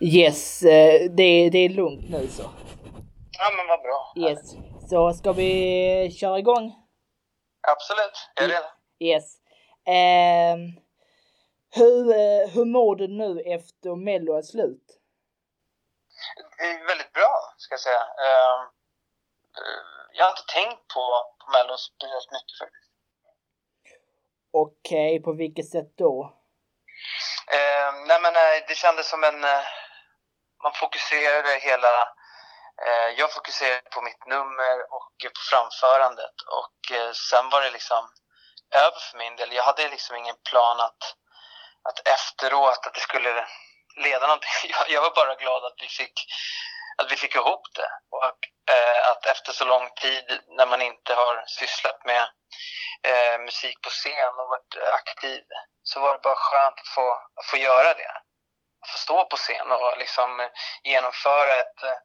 Yes, eh, det, det är lugnt nu så. Ja, men vad bra. Yes. Så ska vi köra igång? Absolut, jag är redo. Yes. Eh, hur, eh, hur mår du nu efter Mello är slut? Det är väldigt bra, ska jag säga. Uh, jag har inte tänkt på, på Mello speciellt mycket faktiskt. Okej, okay, på vilket sätt då? Uh, nej men uh, det kändes som en... Man fokuserade hela... Eh, jag fokuserade på mitt nummer och på framförandet och eh, sen var det liksom över för min del. Jag hade liksom ingen plan att, att efteråt att det skulle leda någonting. Jag, jag var bara glad att vi fick att vi fick ihop det och eh, att efter så lång tid när man inte har sysslat med eh, musik på scen och varit aktiv så var det bara skönt att få, att få göra det. Att få stå på scen och liksom eh, genomföra ett, eh,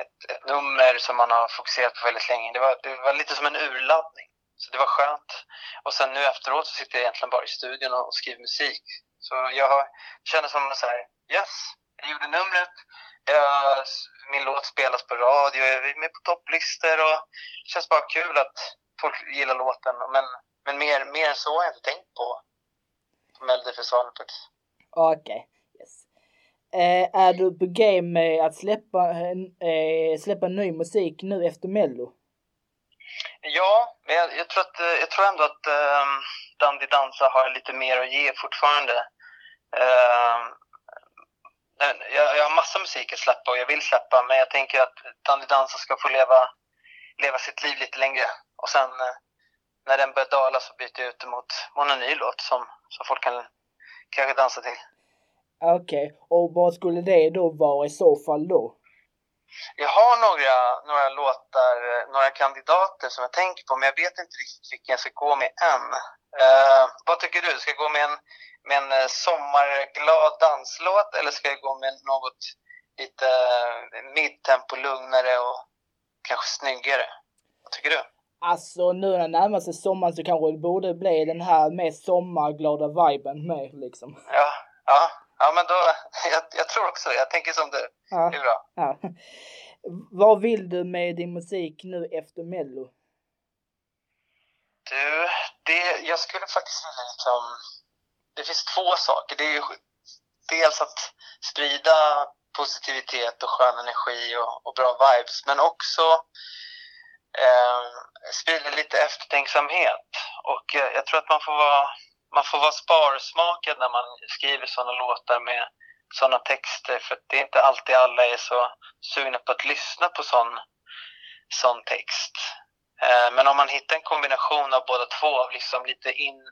ett, ett nummer som man har fokuserat på väldigt länge. Det var, det var lite som en urladdning. Så det var skönt. Och sen nu efteråt så sitter jag egentligen bara i studion och skriver musik. Så jag har, känner som så här, yes, jag gjorde numret, jag, min låt spelas på radio, jag är med på topplistor och det känns bara kul att folk gillar låten. Men, men mer, mer än så har jag inte tänkt på, på Melodifestivalen faktiskt. Okej, okay yes. Eh, är du på game med att släppa, eh, släppa ny musik nu efter Mello? Ja, men jag, jag, tror, att, eh, jag tror ändå att eh, Dandy Dansa har lite mer att ge fortfarande. Eh, jag, jag har massa musik att släppa och jag vill släppa, men jag tänker att Dandy Dansa ska få leva, leva sitt liv lite längre. Och sen eh, när den börjar dala så byter jag ut det mot, mot en ny låt som, som folk kan kanske dansa till. Okej, okay. och vad skulle det då vara i så fall då? Jag har några, några låtar, några kandidater som jag tänker på, men jag vet inte riktigt vilken jag ska gå med än. Uh, vad tycker du? Ska jag gå med en, med en eh, sommarglad danslåt eller ska jag gå med något lite uh, midtempo, lugnare och kanske snyggare? Vad tycker du? Alltså nu när det närmar sig sommaren så kanske det borde bli den här med sommarglada viben med liksom. Ja, ja. Ja, men då, jag, jag tror också det. Jag tänker som du. Ja. Det är bra. Ja. Vad vill du med din musik nu efter Mello? Du, det, jag skulle faktiskt vilja liksom... Det finns två saker. Det är ju dels att sprida positivitet och skön energi och, och bra vibes, men också eh, sprida lite eftertänksamhet. Och eh, jag tror att man får vara man får vara sparsmakad när man skriver sådana låtar med sådana texter för det är inte alltid alla är så sugna på att lyssna på sån, sån text. Eh, men om man hittar en kombination av båda två, av liksom lite in,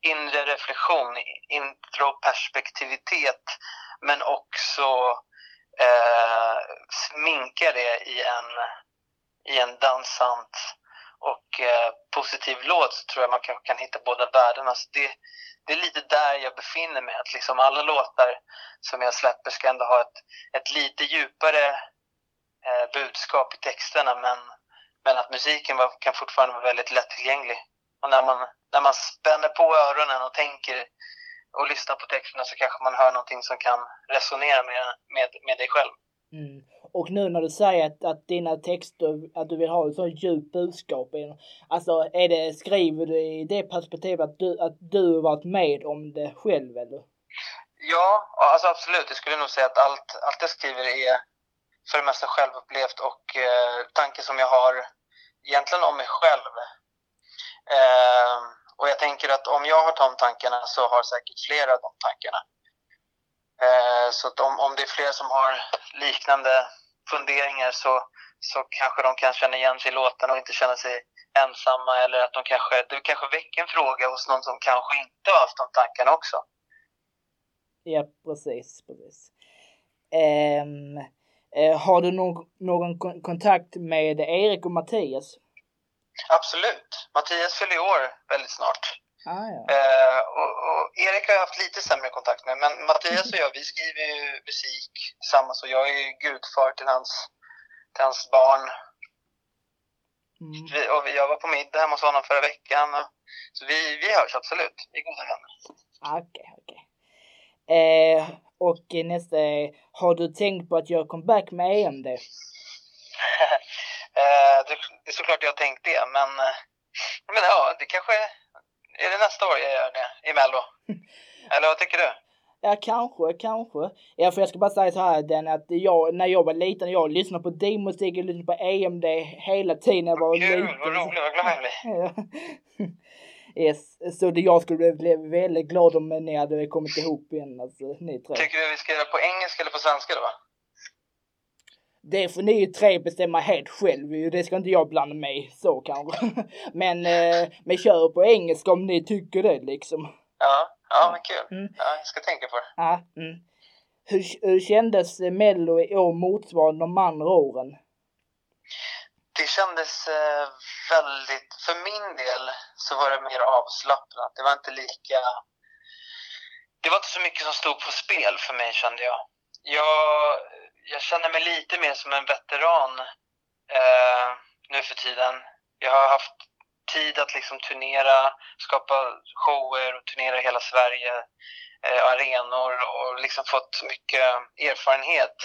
inre reflektion, introperspektivitet, men också eh, sminka det i en, i en dansant och eh, positiv låt så tror jag man kan, kan hitta båda världarna. Så det, det är lite där jag befinner mig. Att liksom alla låtar som jag släpper ska ändå ha ett, ett lite djupare eh, budskap i texterna men, men att musiken var, kan fortfarande vara väldigt lättillgänglig. Och när man, när man spänner på öronen och tänker och lyssnar på texterna så kanske man hör någonting som kan resonera med, med, med dig själv. Mm. Och nu när du säger att, att dina texter, att du vill ha ett sånt djupt budskap alltså är det, skriver du i det perspektivet att du, att du har varit med om det själv eller? Ja, alltså absolut. Jag skulle nog säga att allt, allt jag skriver är för det mesta självupplevt och eh, tankar som jag har egentligen om mig själv. Eh, och jag tänker att om jag har de tankarna så har säkert flera de tankarna. Eh, så att om, om det är fler som har liknande funderingar så, så kanske de kan känna igen sig i låtarna och inte känna sig ensamma eller att de kanske, det kanske väcker en fråga hos någon som kanske inte har haft de tankarna också. Ja, precis, precis. Um, uh, har du no någon kontakt med Erik och Mattias? Absolut. Mattias fyller år väldigt snart. Ah, ja. uh, och, och, Erik har jag haft lite sämre kontakt med, men Mattias och jag, vi skriver ju musik tillsammans och jag är ju gudfar till hans, till hans barn. Mm. Vi, och jag var på middag hemma hos honom förra veckan. Och, så vi, vi hörs absolut, vi är goda vänner. Okej, okay, okej. Okay. Eh, Och nästa är, har du tänkt på att göra comeback med EMD? Eh, det är såklart jag har tänkt det, men, eh, men ja, det kanske är det nästa år jag gör det i Mello. Eller vad tycker du? Ja, kanske, kanske. Ja, för jag ska bara säga så här den att jag, när jag var liten, jag lyssnade på din musik, jag lyssnade på EMD hela tiden jag var Kul, liten. vad roligt, vad glad jag blir. Yes, så det, jag skulle bli väldigt glad om ni hade kommit ihop igen, alltså ni tre. Tycker du vi ska göra på engelska eller på svenska då? Det får ni ju tre bestämma helt själv det ska inte jag blanda mig i så kanske. Men, eh, men kör på engelska om ni tycker det liksom. Ja, ja men kul. Mm. Ja, jag ska tänka på det. Ja, mm. hur, hur kändes Mello i år motsvarande de andra åren? Det kändes eh, väldigt, för min del så var det mer avslappnat. Det var inte lika, det var inte så mycket som stod på spel för mig kände jag. Jag, jag känner mig lite mer som en veteran eh, nu för tiden. Jag har haft tid att liksom turnera, skapa shower och turnera i hela Sverige, eh, arenor och liksom fått mycket erfarenhet.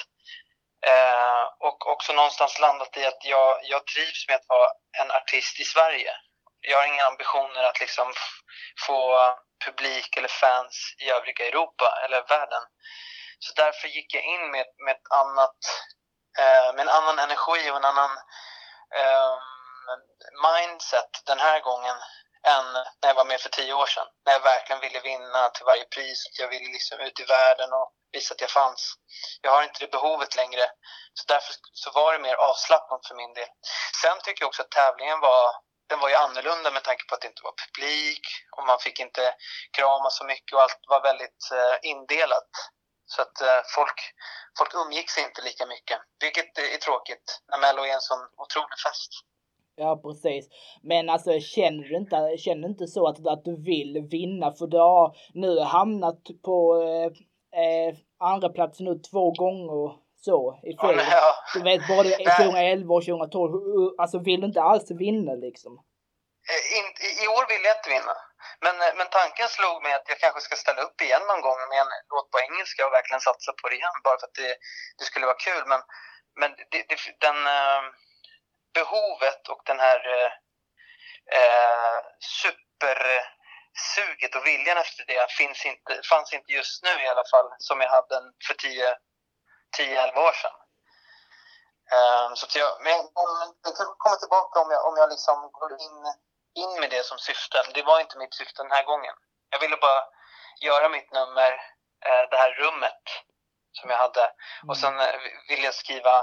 Eh, och också någonstans landat i att jag, jag trivs med att vara en artist i Sverige. Jag har inga ambitioner att liksom få publik eller fans i övriga Europa eller världen. Så därför gick jag in med, med ett annat, eh, med en annan energi och en annan eh, mindset den här gången än när jag var med för tio år sedan. När jag verkligen ville vinna till varje pris. Jag ville liksom ut i världen och visa att jag fanns. Jag har inte det behovet längre. Så därför så var det mer avslappnat för min del. Sen tycker jag också att tävlingen var, den var ju annorlunda med tanke på att det inte var publik och man fick inte krama så mycket och allt var väldigt eh, indelat. Så att eh, folk, folk umgicks inte lika mycket, vilket är tråkigt när Mello är en sån otrolig fest. Ja, precis. Men alltså känner du inte, känner du inte så att, att du vill vinna? För du har nu hamnat på eh, eh, andra plats nu två gånger så i Ja, men, ja. Du vet både Nej. 2011 och 2012. Alltså vill du inte alls vinna liksom? Eh, i, I år vill jag inte vinna. Men, eh, men tanken slog mig att jag kanske ska ställa upp igen någon gång med en låt på engelska och verkligen satsa på det igen. Bara för att det, det skulle vara kul. Men, men det, det, den eh, behovet och den här eh, eh, supersuget och viljan efter det finns inte, fanns inte just nu i alla fall som jag hade för 10-11 år sedan. Um, så att jag, men jag, jag kan komma tillbaka om jag, om jag liksom går in, in med det som syfte. Det var inte mitt syfte den här gången. Jag ville bara göra mitt nummer, eh, det här rummet som jag hade. Och sen eh, ville jag skriva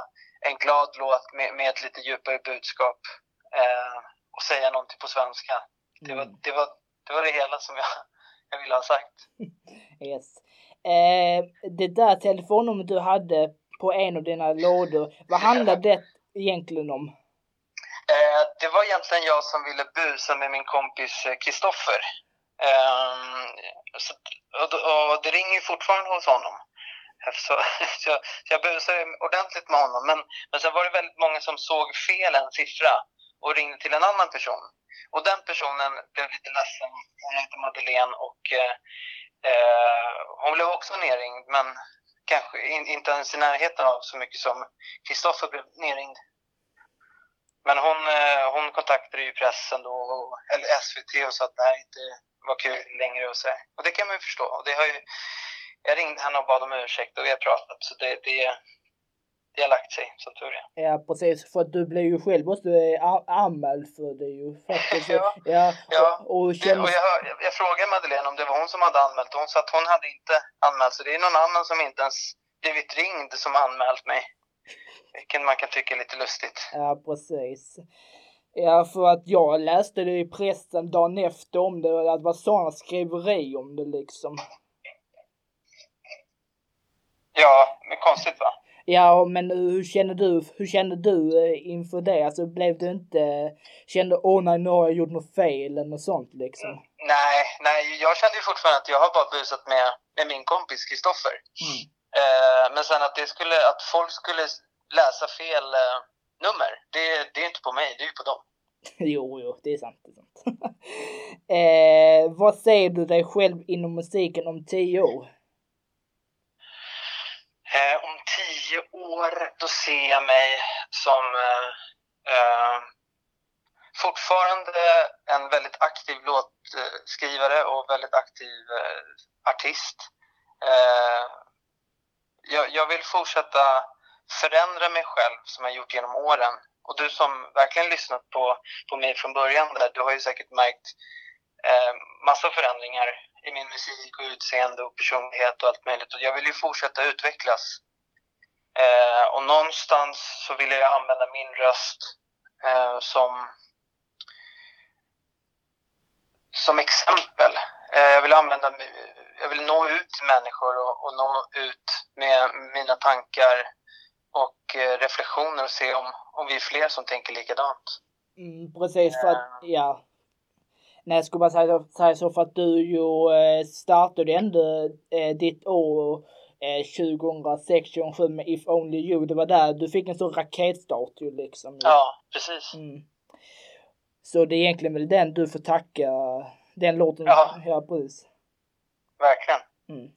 en glad låt med, med ett lite djupare budskap eh, och säga någonting på svenska. Det var, Mm. det var, det, var det hela som jag, jag ville ha sagt. Yes. Eh, det där telefonnumret du hade på en av dina lådor, vad handlar det egentligen om? Eh, det var egentligen jag som ville busa med min kompis eh, Kristoffer. Ehm, och, och det ringer ju fortfarande hos honom. Så, så, jag, så jag busade ordentligt med honom. Men, men sen var det väldigt många som såg fel en siffra och ringde till en annan person. Och den personen blev lite ledsen. Hon hette Madeleine och eh, eh, hon blev också nerringd. Men kanske in, inte ens i närheten av så mycket som Kristoffer blev nerringd. Men hon, eh, hon kontaktade ju pressen då, eller SVT och sa att det här inte var kul längre och så. Och det kan man ju förstå. Och det har ju, jag ringde henne och bad om ursäkt och vi har pratat så det, det, det har lagt sig som tur är. Ja precis, för att du blev ju själv också anmäld för det ju faktiskt. Ja. ja. Ja. Och, och känns... och jag, jag, jag frågade Madeleine om det var hon som hade anmält och hon sa att hon hade inte anmält så det är någon annan som inte ens blivit ringd som anmält mig. Vilket man kan tycka är lite lustigt. Ja, precis. Ja, för att jag läste det i pressen dagen efter om det, och det var sådana skriveri om det liksom. Ja, men konstigt va? Ja, men hur känner du, hur kände du eh, inför det? Alltså blev du inte, kände åh nej nu har jag gjort något fel eller något sånt liksom? Nej, nej, jag kände ju fortfarande att jag har bara busat med, med min kompis Kristoffer. Mm. Eh, men sen att det skulle, att folk skulle läsa fel eh, nummer, det, det är inte på mig, det är ju på dem. Jo, jo, det är sant. Det är sant. eh, vad ser du dig själv inom musiken om tio år? tio år, då ser jag mig som eh, eh, fortfarande en väldigt aktiv låtskrivare och väldigt aktiv eh, artist. Jag, jag, vill fortsätta förändra mig själv som jag gjort genom åren. Och du som verkligen lyssnat på, på mig från början där, du har ju säkert märkt eh, massa förändringar i min musik och utseende och personlighet och allt möjligt. Och jag vill ju fortsätta utvecklas. Eh, och någonstans så vill jag använda min röst eh, som, som exempel. Eh, jag vill använda, jag vill nå ut till människor och, och nå ut med mina tankar och eh, reflektioner och se om, om vi är fler som tänker likadant. Mm, precis, för att, ja, Nej, skulle bara säga, säga så för att du ju eh, startade ändå eh, ditt år eh, 2006, 2007 med If Only You. Det var där du fick en sån raketstart ju liksom. Ja, precis. Mm. Så det är egentligen väl den du får tacka, den låten. Ja, ja precis. Verkligen. Mm.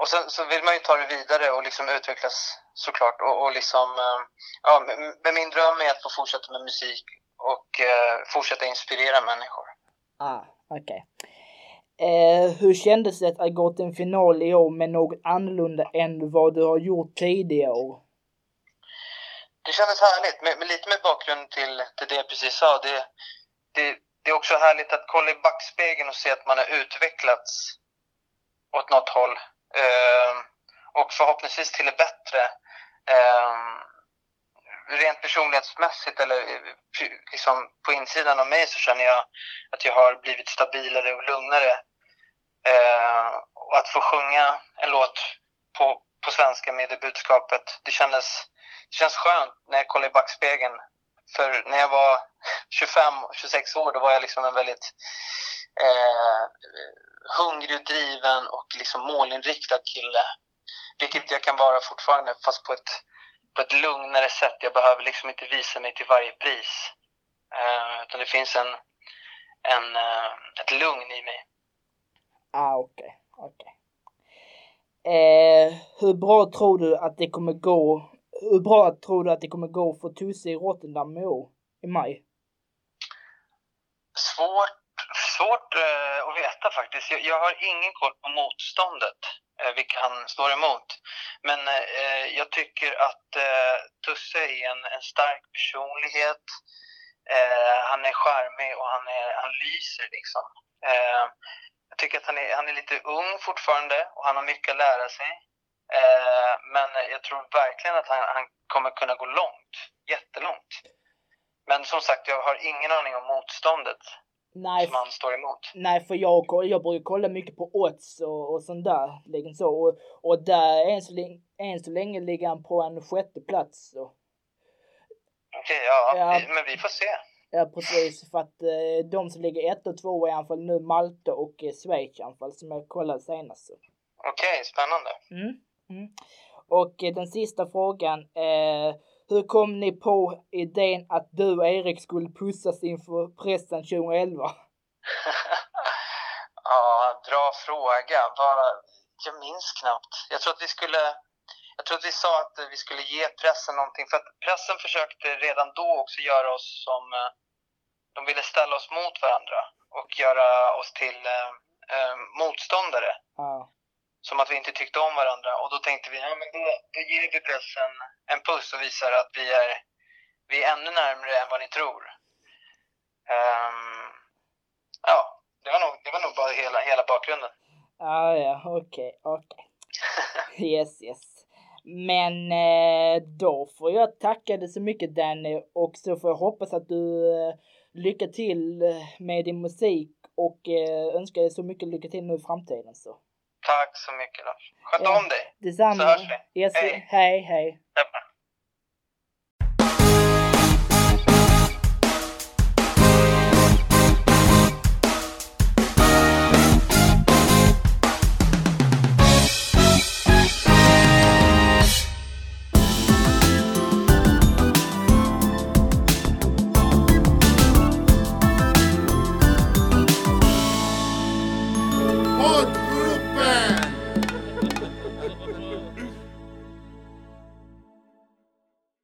Och sen så vill man ju ta det vidare och liksom utvecklas såklart och, och liksom, eh, ja, med min dröm är att få fortsätta med musik och eh, fortsätta inspirera människor. Ah, okej. Okay. Eh, hur kändes det att gå till en final i år med något annorlunda än vad du har gjort tidigare år? Det kändes härligt, med lite med bakgrund till, till det jag precis sa. Det, det, det är också härligt att kolla i backspegeln och se att man har utvecklats åt något håll. Eh, och förhoppningsvis till det bättre. Eh, rent personlighetsmässigt eller liksom på insidan av mig så känner jag att jag har blivit stabilare och lugnare. Eh, och att få sjunga en låt på, på svenska med det budskapet, det kändes, det känns skönt när jag kollar i backspegeln. För när jag var 25-26 år då var jag liksom en väldigt eh, hungrig och driven och liksom målinriktad kille. Vilket jag kan vara fortfarande fast på ett på ett lugnare sätt. Jag behöver liksom inte visa mig till varje pris. Uh, utan det finns en, en, uh, ett lugn i mig. Ah, okej. Okay. okay. Eh, hur bra tror du att det kommer gå? Hur bra tror du att det kommer gå för Tusse i Rotterdam i år? I maj? Svårt, svårt uh, att veta faktiskt. Jag, jag har ingen koll på motståndet eh, vilka han står emot. Men eh, jag tycker att eh, Tusse är en, en stark personlighet. Eh, han är charmig och han, är, han lyser liksom. Eh, jag tycker att han är, han är lite ung fortfarande och han har mycket att lära sig. Eh, men jag tror verkligen att han, han kommer kunna gå långt, jättelångt. Men som sagt, jag har ingen aning om motståndet nej, som han står emot. Nej, för jag, jag brukar kolla mycket på odds och, och sånt där. Liksom så. Och, och där, än så, länge, än så länge ligger han på en sjätte plats. Okej, okay, ja, ja. Vi, men vi får se. Ja, precis. För att eh, de som ligger ett och två är i alla fall nu Malta och eh, Schweiz i alla fall, som jag kollade senast. Okej, okay, spännande. Mm, mm. Och eh, den sista frågan. Eh, hur kom ni på idén att du och Erik skulle pussas inför pressen 2011? ja, bra fråga. Jag minns knappt. Jag tror att vi skulle jag tror att vi sa att vi skulle ge pressen någonting, för att pressen försökte redan då också göra oss som... Eh, de ville ställa oss mot varandra och göra oss till eh, eh motståndare. Ja som att vi inte tyckte om varandra. Och då tänkte vi, ja men då, då ger vi pressen en puss och visar att vi är, vi är ännu närmre än vad ni tror. Um, ja, det var, nog, det var nog bara hela, hela bakgrunden. Ah, ja, okej, okay, okej. Okay. yes, yes. Men eh, då får jag tacka dig så mycket Danny och så får jag hoppas att du eh, lycka till eh, med din musik och önskar dig så mycket lycka till nu i framtiden så. Tack så mycket Lars. Sköt ja, om dig. Detsamma. Så hörs vi. Yes, hej. Hej, hej.